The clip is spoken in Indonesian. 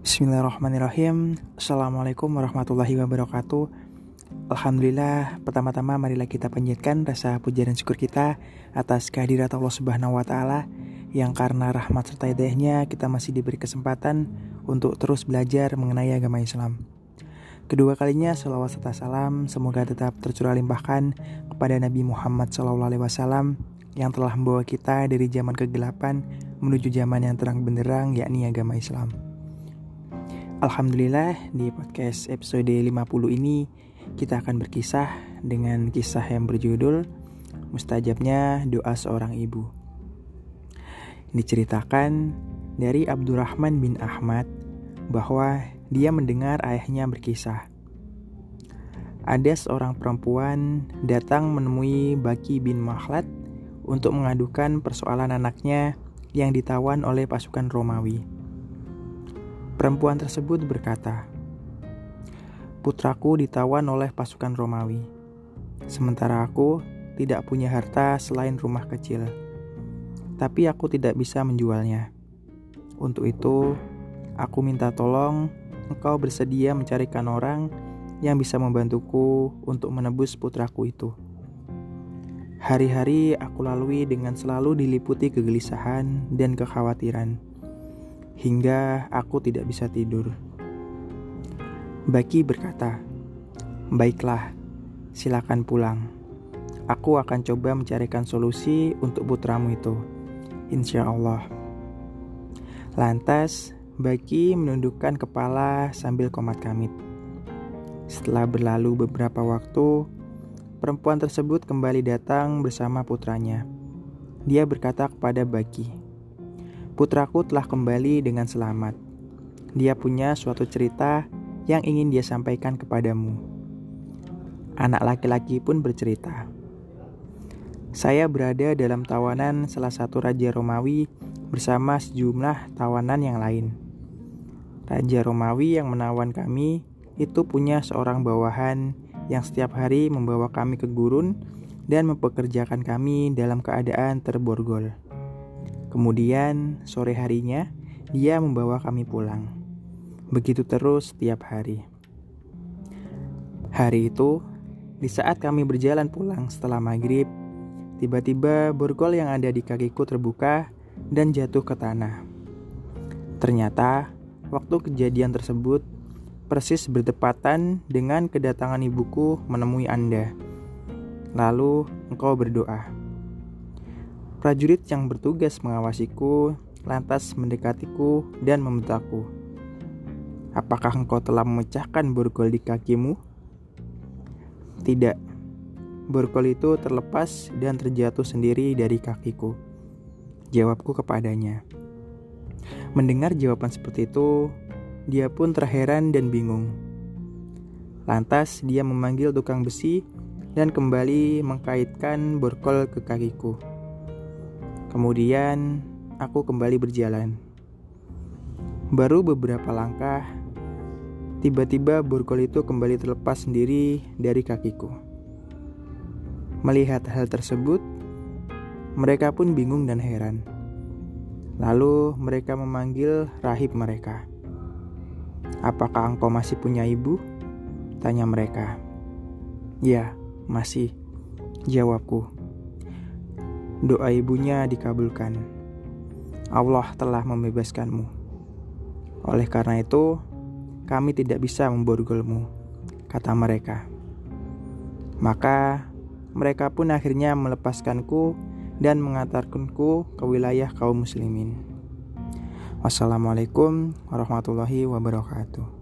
Bismillahirrahmanirrahim. Assalamualaikum warahmatullahi wabarakatuh. Alhamdulillah Pertama-tama marilah kita panjatkan rasa puja dan syukur kita Atas kehadirat Allah subhanahu wa ta'ala Yang karena rahmat serta hidayahnya Kita masih diberi kesempatan Untuk terus belajar mengenai agama Islam. Kedua kalinya salawat serta salam Semoga tetap tercurah limpahkan Kepada Nabi Muhammad SAW Yang telah membawa kita dari zaman kegelapan Menuju zaman yang terang benderang yakni agama Islam Alhamdulillah di podcast episode 50 ini kita akan berkisah dengan kisah yang berjudul Mustajabnya Doa Seorang Ibu. Diceritakan dari Abdurrahman bin Ahmad bahwa dia mendengar ayahnya berkisah. Ada seorang perempuan datang menemui Baki bin Makhlad untuk mengadukan persoalan anaknya yang ditawan oleh pasukan Romawi. Perempuan tersebut berkata, "Putraku ditawan oleh pasukan Romawi, sementara aku tidak punya harta selain rumah kecil, tapi aku tidak bisa menjualnya. Untuk itu, aku minta tolong engkau bersedia mencarikan orang yang bisa membantuku untuk menebus putraku itu." Hari-hari aku lalui dengan selalu diliputi kegelisahan dan kekhawatiran hingga aku tidak bisa tidur. Baki berkata, "Baiklah, silakan pulang. Aku akan coba mencarikan solusi untuk putramu itu, insya Allah." Lantas, Baki menundukkan kepala sambil komat kamit. Setelah berlalu beberapa waktu, perempuan tersebut kembali datang bersama putranya. Dia berkata kepada Baki, Putraku telah kembali dengan selamat. Dia punya suatu cerita yang ingin dia sampaikan kepadamu. Anak laki-laki pun bercerita. Saya berada dalam tawanan salah satu raja Romawi bersama sejumlah tawanan yang lain. Raja Romawi yang menawan kami itu punya seorang bawahan yang setiap hari membawa kami ke gurun dan mempekerjakan kami dalam keadaan terborgol. Kemudian sore harinya dia membawa kami pulang. Begitu terus setiap hari. Hari itu, di saat kami berjalan pulang setelah maghrib, tiba-tiba borgol yang ada di kakiku terbuka dan jatuh ke tanah. Ternyata, waktu kejadian tersebut persis bertepatan dengan kedatangan ibuku menemui Anda. Lalu engkau berdoa. Prajurit yang bertugas mengawasiku lantas mendekatiku dan membentakku. Apakah engkau telah memecahkan borgol di kakimu? Tidak. Borgol itu terlepas dan terjatuh sendiri dari kakiku. Jawabku kepadanya. Mendengar jawaban seperti itu, dia pun terheran dan bingung. Lantas dia memanggil tukang besi dan kembali mengkaitkan borgol ke kakiku. Kemudian aku kembali berjalan. Baru beberapa langkah, tiba-tiba borgol itu kembali terlepas sendiri dari kakiku. Melihat hal tersebut, mereka pun bingung dan heran. Lalu mereka memanggil rahib mereka. "Apakah engkau masih punya ibu?" tanya mereka. "Ya, masih," jawabku doa ibunya dikabulkan. Allah telah membebaskanmu. Oleh karena itu, kami tidak bisa memborgolmu, kata mereka. Maka mereka pun akhirnya melepaskanku dan mengantarkanku ke wilayah kaum muslimin. Wassalamualaikum warahmatullahi wabarakatuh.